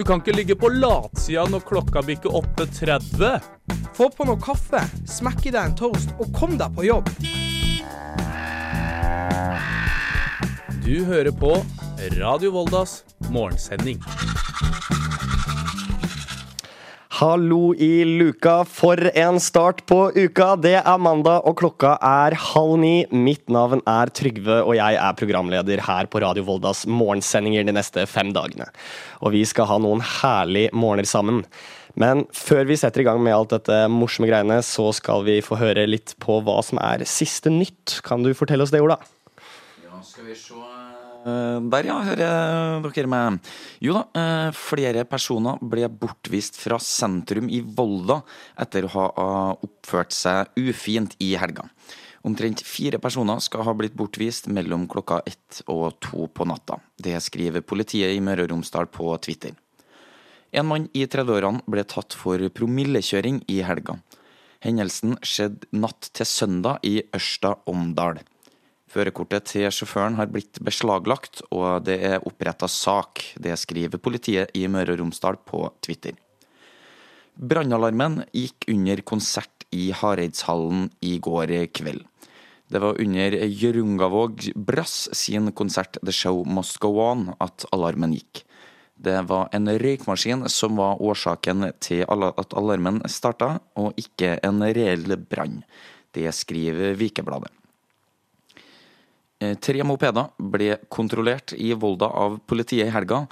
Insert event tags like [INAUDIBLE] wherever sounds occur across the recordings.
Du kan ikke ligge på latsida når klokka bikker 8.30. Få på noe kaffe, smekk i deg en toast og kom deg på jobb. Du hører på Radio Voldas morgensending. Hallo i luka, for en start på uka. Det er mandag, og klokka er halv ni. Mitt navn er Trygve, og jeg er programleder her på Radio Voldas morgensendinger de neste fem dagene. Og vi skal ha noen herlige morgener sammen. Men før vi setter i gang med alt dette morsomme greiene, så skal vi få høre litt på hva som er siste nytt. Kan du fortelle oss det, Ola? Ja, skal vi se Der, ja, hører dere meg. Jo da, eh, flere personer ble bortvist fra sentrum i Volda etter å ha eh, oppført seg ufint i helga. Omtrent fire personer skal ha blitt bortvist mellom klokka ett og to på natta. Det skriver politiet i Møre og Romsdal på Twitter. En mann i 30-årene ble tatt for promillekjøring i helga. Hendelsen skjedde natt til søndag i Ørsta Omdal. Førerkortet til sjåføren har blitt beslaglagt, og det er oppretta sak. Det skriver politiet i Møre og Romsdal på Twitter. Brannalarmen gikk under konsert i Hareidshallen i går kveld. Det var under Jørungavåg Brass sin konsert The Show Must Go On at alarmen gikk. Det var en røykmaskin som var årsaken til at alarmen starta, og ikke en reell brann. Det skriver Vikebladet. Eh, tre mopeder ble kontrollert i Volda av politiet i helga,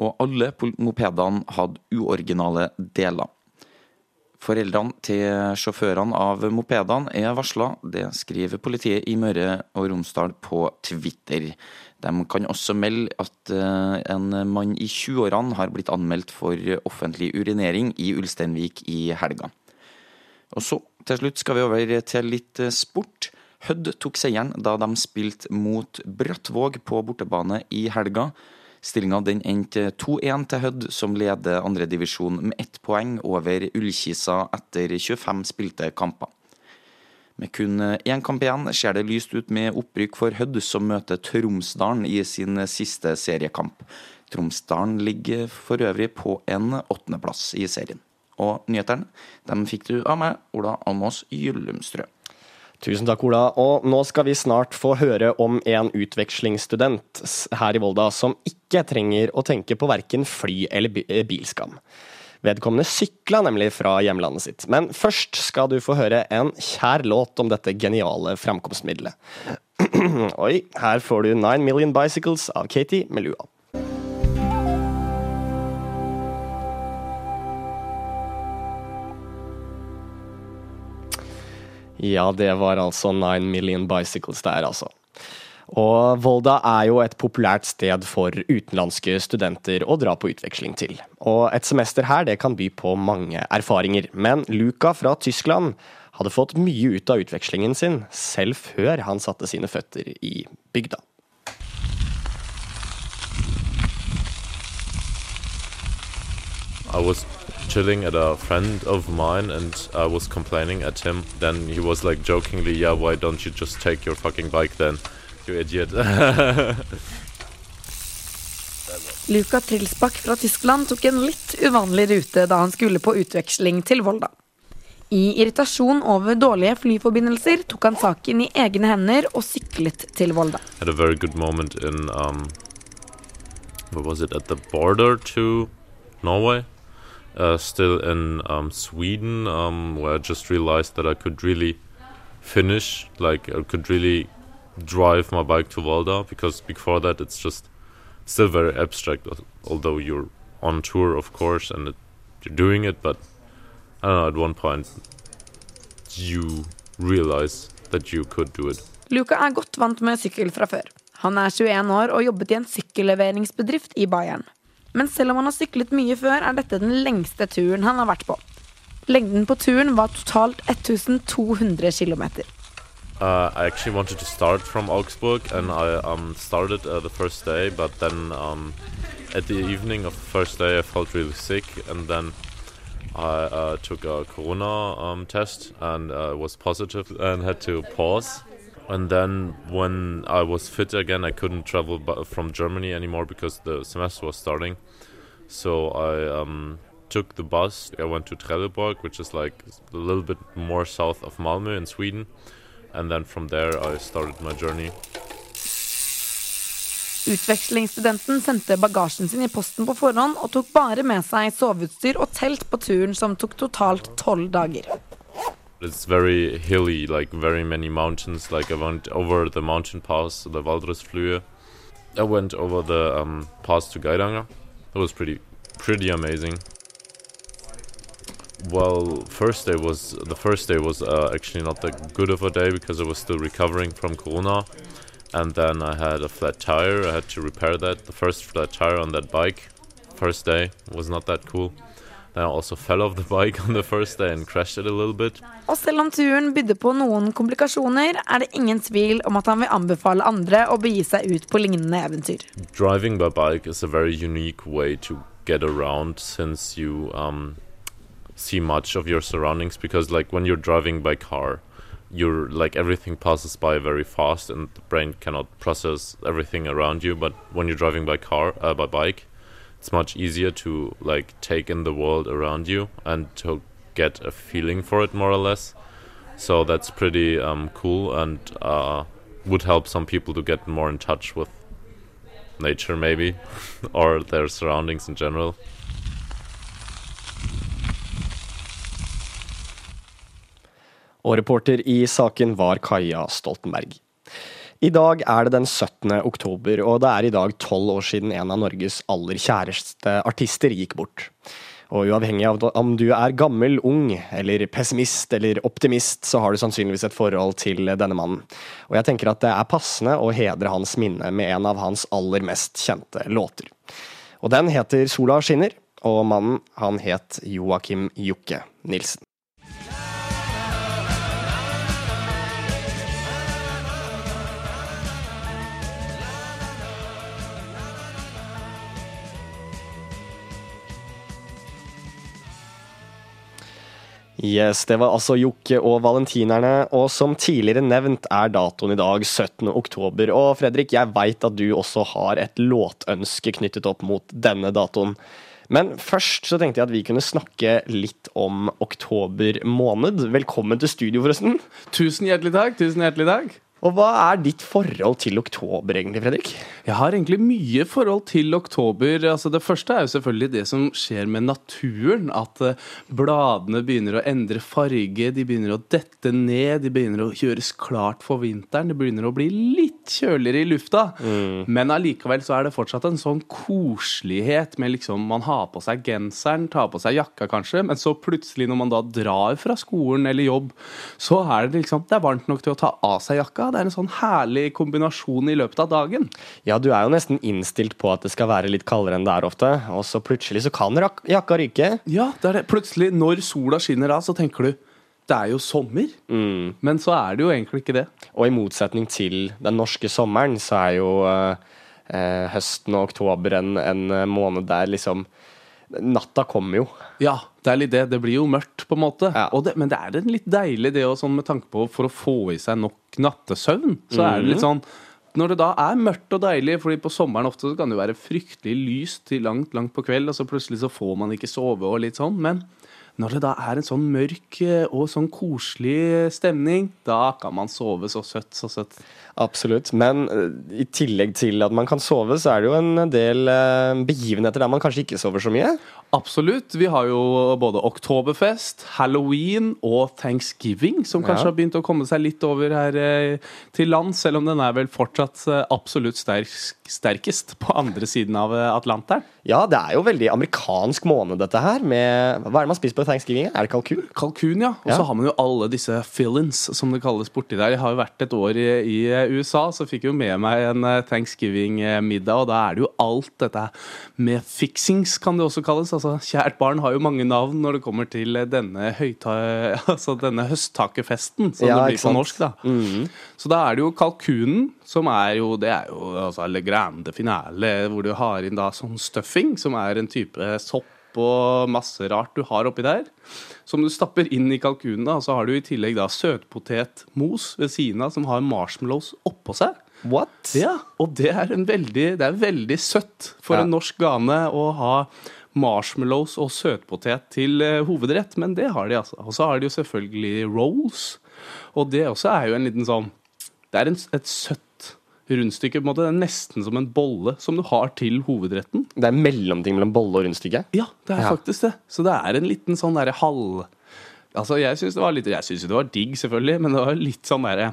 og alle mopedene hadde uoriginale deler. Foreldrene til sjåførene av mopedene er varsla, det skriver politiet i Møre og Romsdal på Twitter. De kan også melde at eh, en mann i 20-årene har blitt anmeldt for offentlig urinering i Ulsteinvik i helga. Og så, til slutt, skal vi over til litt eh, sport. Hødd tok seieren da de spilte mot Brattvåg på bortebane i helga. Stillinga endte 2-1 til Hødd, som leder andredivisjon med ett poeng over Ullkisa etter 25 spilte kamper. Med kun én kamp igjen ser det lyst ut med opprykk for Hødd, som møter Tromsdalen i sin siste seriekamp. Tromsdalen ligger for øvrig på en åttendeplass i serien. Og nyhetene dem fikk du av meg, Ola Almås Gyllumstrø. Tusen takk, Ola. Og nå skal vi snart få høre om en utvekslingsstudent her i Volda som ikke trenger å tenke på verken fly eller eh, bilskam. Vedkommende sykla nemlig fra hjemlandet sitt. Men først skal du få høre en kjær låt om dette geniale framkomstmiddelet. [CLEARS THROAT] Oi, her får du Nine Million Bicycles av Katie med. Ja, det var altså Nine Million Bicycles der, altså. Og Volda er jo et populært sted for utenlandske studenter å dra på utveksling til. Og et semester her det kan by på mange erfaringer, men Luca fra Tyskland hadde fått mye ut av utvekslingen sin, selv før han satte sine føtter i bygda. I was chilling at a friend of mine and I was complaining at him. Then he was like jokingly, yeah, why don't you just take your fucking bike then, you idiot. [LAUGHS] Luka Trilsbakk fra Tyskland tok en litt uvanlig rute da han skulle på utveksling til Volda. I irritasjon over dårlige flyforbindelser tok han saken i egne hender og syklet til Volda. Had a very good moment in um, what was it at the border to Norway? Uh, still in um, Sweden, um, where I just realized that I could really finish, like I could really drive my bike to Volda, because before that it's just still very abstract, although you're on tour, of course, and it, you're doing it, but I don't know, at one point you realize that you could do it. Luca er godt vant med sykkel fra før. Han er 21 år og jobbet i en sykkelleveringsbedrift i Bayern. Men selv om han har syklet mye før, er dette den lengste turen han har vært på. Lengden på turen var totalt 1200 km. Uh, I actually wanted to start from Augsburg, and I um, started uh, the first day. But then, um, at the evening of the first day, I felt really sick, and then I uh, took a corona um, test and uh, was positive, and had to pause. And then when I was fit again, I couldn't travel from Germany anymore because the semester was starting. So I um, took the bus. I went to Trelleborg, which is like a little bit more south of Malmö in Sweden. And then from there, I started my journey. Utvekslingsstudenten sendte bagasjen sin i posten på forhånd og tok bare med seg soveutstyr og telt på turen som tok totalt tolv dager. It's very hilly, like very many mountains. Like I went over the mountain pass, the Valdresflue. I went over the um, pass to Geiranger. It was pretty, pretty amazing. Well, first day was the first day was uh, actually not that good of a day because I was still recovering from Corona, and then I had a flat tire. I had to repair that. The first flat tire on that bike, first day was not that cool. Then also fell off the bike on the first day and crashed it a little bit. Og selv om turen bydde på noen komplikasjoner, er det ingen tvil om at han vil anbefale andre å begi seg ut på lignende eventyr. Driving by bike is a very unique way to get around since you um, see much of your surroundings because like when you're driving by car you're like everything passes by very fast and the brain cannot process everything around you but when you're driving by car uh, by bike it's much easier to like take in the world around you and to get a feeling for it more or less so that's pretty um, cool and uh, would help some people to get more in touch with nature maybe [LAUGHS] or their surroundings in general Og reporter i saken var Kaja Stoltenberg. I dag er det den 17. oktober, og det er i dag tolv år siden en av Norges aller kjæreste artister gikk bort. Og uavhengig av om du er gammel, ung, eller pessimist eller optimist, så har du sannsynligvis et forhold til denne mannen. Og jeg tenker at det er passende å hedre hans minne med en av hans aller mest kjente låter. Og den heter Sola skinner, og mannen han het Joakim Jokke Nilsen. Yes, Det var altså Jokke og valentinerne, og som tidligere nevnt er datoen i dag 17. oktober. Og Fredrik, jeg veit at du også har et låtønske knyttet opp mot denne datoen. Men først så tenkte jeg at vi kunne snakke litt om oktober måned. Velkommen til studio, forresten. Tusen hjertelig takk. tusen hjertelig takk. Og hva er ditt forhold til oktober, egentlig, Fredrik? Jeg har egentlig mye forhold til oktober. Altså, det første er jo selvfølgelig det som skjer med naturen. At uh, bladene begynner å endre farge, de begynner å dette ned, de begynner å gjøres klart for vinteren. Det begynner å bli litt kjøligere i lufta. Mm. Men allikevel så er det fortsatt en sånn koselighet med liksom Man har på seg genseren, tar på seg jakka kanskje, men så plutselig når man da drar fra skolen eller jobb, så er det liksom Det er varmt nok til å ta av seg jakka det er en sånn herlig kombinasjon i løpet av dagen. Ja, du er jo nesten innstilt på at det skal være litt kaldere enn det er ofte, og så plutselig så kan jakka ryke. Ja, det er det. Plutselig, når sola skinner da, så tenker du det er jo sommer, mm. men så er det jo egentlig ikke det. Og i motsetning til den norske sommeren, så er jo eh, høsten og oktober en, en måned der liksom Natta kommer jo. Ja, det er litt det. Det blir jo mørkt, på en måte. Ja. Det, men det er litt deilig, det også, sånn med tanke på for å få i seg nok nattesøvn. Så mm. er det litt mhm. sånn når det da er mørkt og deilig, fordi på sommeren ofte så kan det jo være fryktelig lyst til langt, langt på kveld, og så plutselig så får man ikke sove og litt sånn, men når det da er en sånn mørk eh, og sånn koselig stemning, da kan man sove så søtt, så søtt. Absolutt. Men uh, i tillegg til at man kan sove, så er det jo en del uh, begivenheter der man kanskje ikke sover så mye? Absolutt. Vi har jo både Oktoberfest, Halloween og Thanksgiving, som kanskje ja. har begynt å komme seg litt over her til land, selv om den er vel fortsatt absolutt sterk, sterkest på andre siden av Atlanteren. Ja, det er jo veldig amerikansk måned, dette her. Med, hva er det man spiser på thanksgiving? Er det kalkun? Kalkun, ja. Og så ja. har man jo alle disse fill-ins, som det kalles borti der. Jeg har jo vært et år i, i USA, så fikk jo med meg en eh, thanksgiving-middag, og da er det jo alt dette med fixings, kan det også kalles. Altså, kjært barn har jo mange navn når det kommer til denne, [LAUGHS] altså denne høsttakefesten, som ja, det blir på norsk, da. Mm -hmm. Så da er det jo kalkunen, som er jo Det er jo altså Le Grande Finale, hvor du har inn da sånn stuffing som er en type sopp og masse rart du har oppi der. Som du stapper inn i kalkunen. da, Så har du i tillegg da søtpotetmos ved siden av, som har marshmallows oppå seg. What? Ja, Og det er, en veldig, det er veldig søtt for ja. en norsk gane å ha marshmallows og søtpotet til eh, hovedrett, men det har de, altså. Og så har de jo selvfølgelig rolls. Og det også er jo en liten sånn Det er en, et søtt rundstykke. på en måte. Det er nesten som en bolle som du har til hovedretten. Det er en mellomting mellom bolle og rundstykke. Ja, det er Ja. faktisk det. Så det er en liten sånn derre halv... Altså, jeg syns det var litt Jeg synes jo det var digg, selvfølgelig, men det var litt sånn derre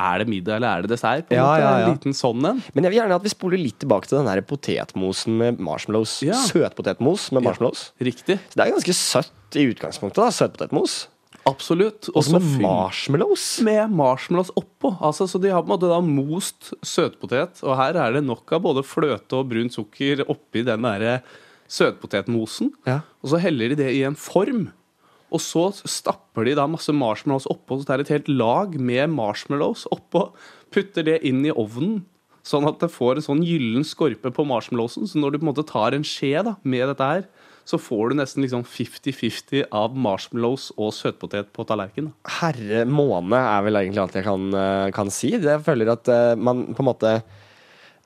Er det middag, eller er det dessert? På en Ja, måte. ja, ja. En liten sånn en. Men jeg vil gjerne at vi spoler litt tilbake til den der potetmosen med marshmallows. Ja. Søtpotetmos med marshmallows. Riktig. Så det er ganske søtt i utgangspunktet. da, Søtpotetmos. Absolutt. Og så med marshmallows. med marshmallows oppå. Altså, så de har på en måte da most søtpotet, og her er det nok av både fløte og brunt sukker oppi den derre søtpotetmosen. Ja. Og så heller de det i en form. Og så stapper de da masse marshmallows oppå, så det er et helt lag med marshmallows oppå. Putter det inn i ovnen, sånn at det får en sånn gyllen skorpe på marshmallowsen. Så når du på en måte tar en skje da, med dette her, så får du nesten liksom 50-50 av marshmallows og søtpotet på tallerkenen. Herre måne er vel egentlig alt jeg kan, eh, kan si. Jeg føler at eh, man på en måte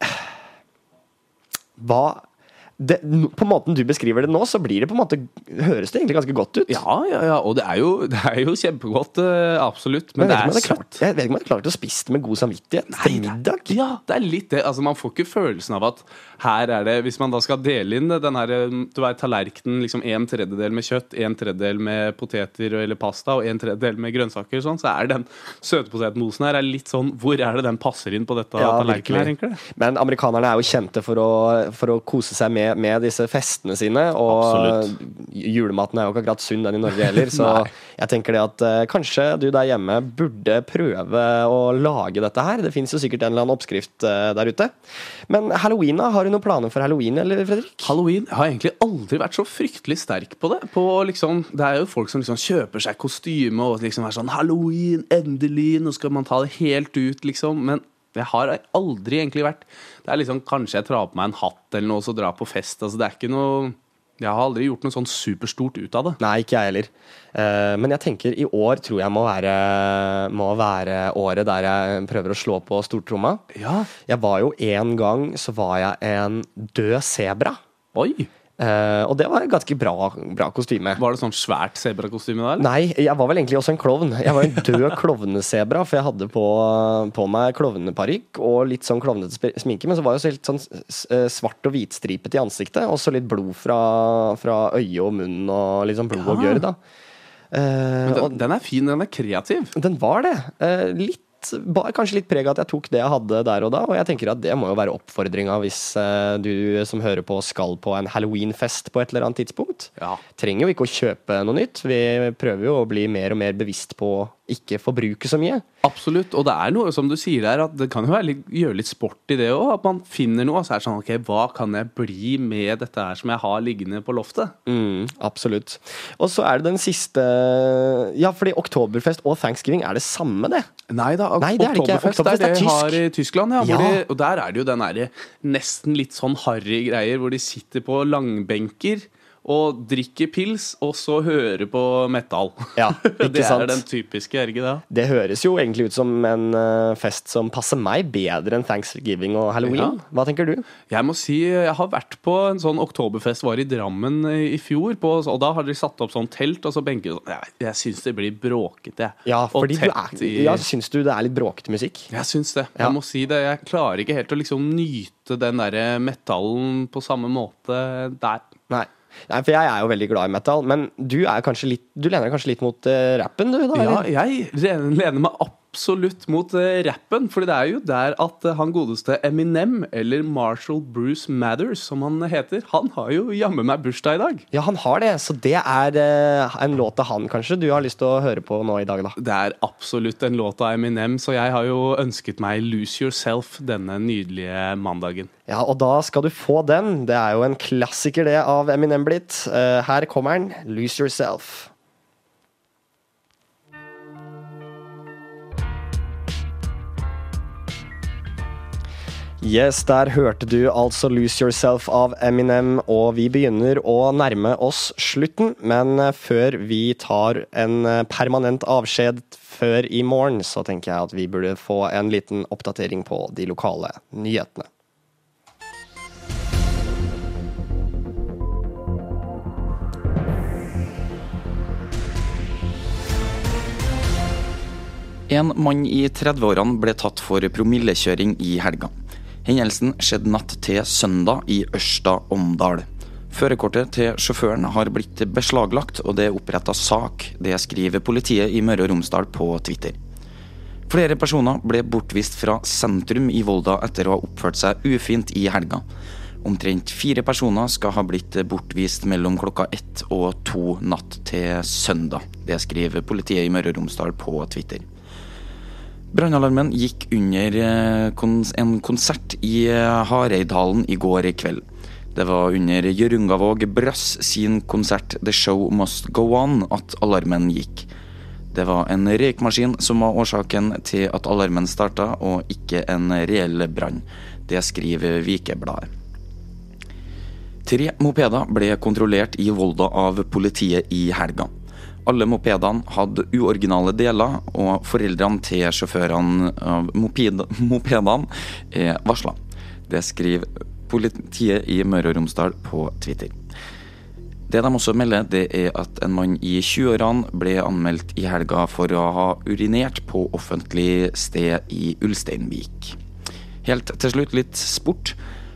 [SIGHS] Hva det, På måten du beskriver det nå, så blir det på en måte høres det egentlig ganske godt ut. Ja, ja, ja, og det er jo, det er jo kjempegodt, eh, absolutt. Men Men, det er klart, jeg vet ikke om jeg hadde klart å spise det med god samvittighet til det er- middag. Ja, det er litt det. Altså, man får ikke følelsen av at her er det Hvis man da skal dele inn den her eh, du vet, tallerkenen, liksom en tredjedel med kjøtt, en tredjedel med poteter eller pasta og en tredjedel med grønnsaker, sånn, så er den søtpotetmosen her er litt sånn Hvor er det den passer inn på dette Ja, tallerkenen her, egentlig? Men amerikanerne er jo kjente for å, for å kose seg med, med disse festene sine. Og Absolutt. julematen er jo ikke akkurat sunn, den i Norge heller. Så jeg tenker det at eh, kanskje du der hjemme burde prøve å lage dette her. Det fins jo sikkert en eller annen oppskrift eh, der ute. Men halloween, da? Har du noen planer for halloween, eller Fredrik? Halloween har egentlig aldri vært så fryktelig sterk på det. På liksom, det er jo folk som liksom kjøper seg kostyme og liksom er sånn Halloween, endelig, nå skal man ta det helt ut, liksom. Men jeg har aldri egentlig vært Det er liksom Kanskje jeg tar på meg en hatt eller noe og så drar på fest. Altså, det er ikke noe Jeg har aldri gjort noe sånn superstort ut av det. Nei, ikke jeg heller. Uh, men jeg tenker i år tror jeg må være, må være året der jeg prøver å slå på stortromma. Ja. Jeg var jo en gang så var jeg en død sebra. Oi! Eh, og det var et ganske bra, bra kostyme. Var det sånn svært sebrakostyme da, eller? Nei, jeg var vel egentlig også en klovn. Jeg var en død [LAUGHS] klovnesebra, for jeg hadde på, på meg klovneparykk og litt sånn klovnete sminke, men så var jeg også helt sånn eh, svart og hvitstripet i ansiktet, og så litt blod fra, fra øyet og munnen og litt sånn blod og Ja. gørr, da. Uh, Men og den, den er fin, den er kreativ. den var det. Uh, litt bar kanskje litt preg av at jeg tok det jeg hadde der og da, og jeg tenker at det må jo være oppfordringa hvis eh, du som hører på skal på en halloweenfest på et eller annet tidspunkt. Ja. Trenger jo ikke å kjøpe noe nytt. Vi prøver jo å bli mer og mer bevisst på ikke forbruke så mye. Absolutt. Og det er noe som du sier der, at det kan jo være litt, gjøre litt sport i det òg. At man finner noe, og så er det sånn OK, hva kan jeg bli med dette her som jeg har liggende på loftet? Mm, absolutt. Og så er det den siste Ja, fordi Oktoberfest og Thanksgiving er det samme, det. Nei da, Nei, det er det. Oktoberfest er Oktoberfest er det har i Tyskland. Ja, Ja. De, og der er det jo den derre nesten litt sånn harry greier, hvor de sitter på langbenker og drikker pils, og så hører på metal. Ja, ikke [LAUGHS] det sant? er den typiske, er det ikke det? Det høres jo egentlig ut som en eh, fest som passer meg bedre enn Thanksgiving og halloween. Ja. Hva tenker du? Jeg må si, jeg har vært på en sånn oktoberfest, var i Drammen i i fjor, på, og da har de satt opp sånn telt og så benker. sånn. Jeg, jeg syns det blir bråkete. Ja, fordi du er, ja, Syns du det er litt bråkete musikk? Jeg syns det. Ja. Jeg må si det. Jeg klarer ikke helt å liksom nyte den derre metallen på samme måte der. Nei. Nei, for jeg er jo veldig glad i metal, men du er kanskje litt Du lener deg kanskje litt mot uh, rappen, du, da? Ja, jeg lener meg meg absolutt mot uh, rappen, for det er jo der at eh, han godeste Eminem, eller Marshall Bruce Mathers, som han heter, han har jo jammen meg bursdag i dag. Ja, han har det, så det er eh, en låt av han, kanskje, du har lyst til å høre på nå i dag, da. Det er absolutt en låt av Eminem, så jeg har jo ønsket meg 'Lose Yourself' denne nydelige mandagen. Ja, og da skal du få den. Det er jo en klassiker, det, av Eminem blitt. Eh, her kommer den. 'Lose Yourself'. Yes, der hørte du altså 'Lose Yourself' av Eminem, og vi begynner å nærme oss slutten. Men eh, før vi tar en eh, permanent avskjed før i morgen, så tenker jeg at vi burde få en liten oppdatering på de lokale nyhetene. En mann i 30-årene ble tatt for promillekjøring i helga. Hendelsen skjedde natt til søndag i Ørsta Åndal. Førerkortet til sjåføren har blitt beslaglagt, og det er oppretta sak. Det skriver politiet i Møre og Romsdal på Twitter. Flere personer ble bortvist fra sentrum i Volda etter å ha oppført seg ufint i helga. Omtrent fire personer skal ha blitt bortvist mellom klokka ett og to natt til søndag. Det skriver politiet i Møre og Romsdal på Twitter. Brannalarmen gikk under eh, en konsert i eh, Hareidhallen i går kveld. Det var under Gjørungavåg Brass sin konsert The Show Must Go On at alarmen gikk. Det var en røykmaskin som var årsaken til at alarmen starta, og ikke en reell brann. Det skriver Vikebladet. Tre mopeder ble kontrollert i Volda av politiet i helga. Alle mopedene hadde uoriginale deler, og foreldrene til sjåførene av mopedene er varsla. Det skriver politiet i Møre og Romsdal på Twitter. Det de også melder, det er at en mann i 20-årene ble anmeldt i helga for å ha urinert på offentlig sted i Ulsteinvik. Helt til slutt litt sport.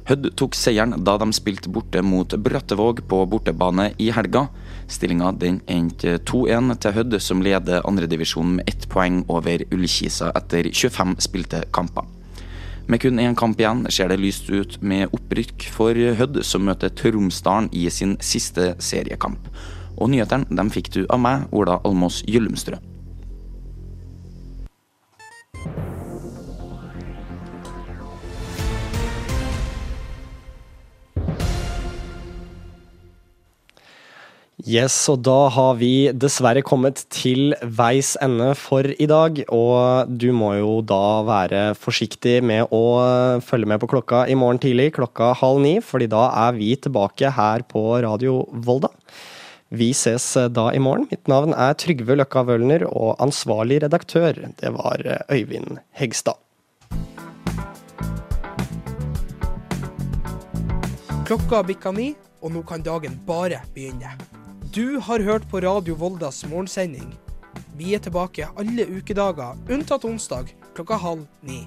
Hødd tok seieren da de spilte borte mot Brattevåg på bortebane i helga. Stillinga den endte 2-1 til Hødd, som leder andredivisjonen med ett poeng over Ullkisa etter 25 spilte kamper. Med kun én kamp igjen ser det lyst ut med opprykk for Hødd, som møter Tromsdalen i sin siste seriekamp. Og nyhetene fikk du av meg, Ola Almås Gyllumstrø. Yes, og da har vi dessverre kommet til veis ende for i dag. Og du må jo da være forsiktig med å følge med på klokka i morgen tidlig klokka halv ni, fordi da er vi tilbake her på Radio Volda. Vi ses da i morgen. Mitt navn er Trygve Løkka Wølner, og ansvarlig redaktør, det var Øyvind Hegstad. Klokka bikka ni, og nå kan dagen bare begynne. Du har hørt på Radio Voldas morgensending. Vi er tilbake alle ukedager, unntatt onsdag klokka halv ni.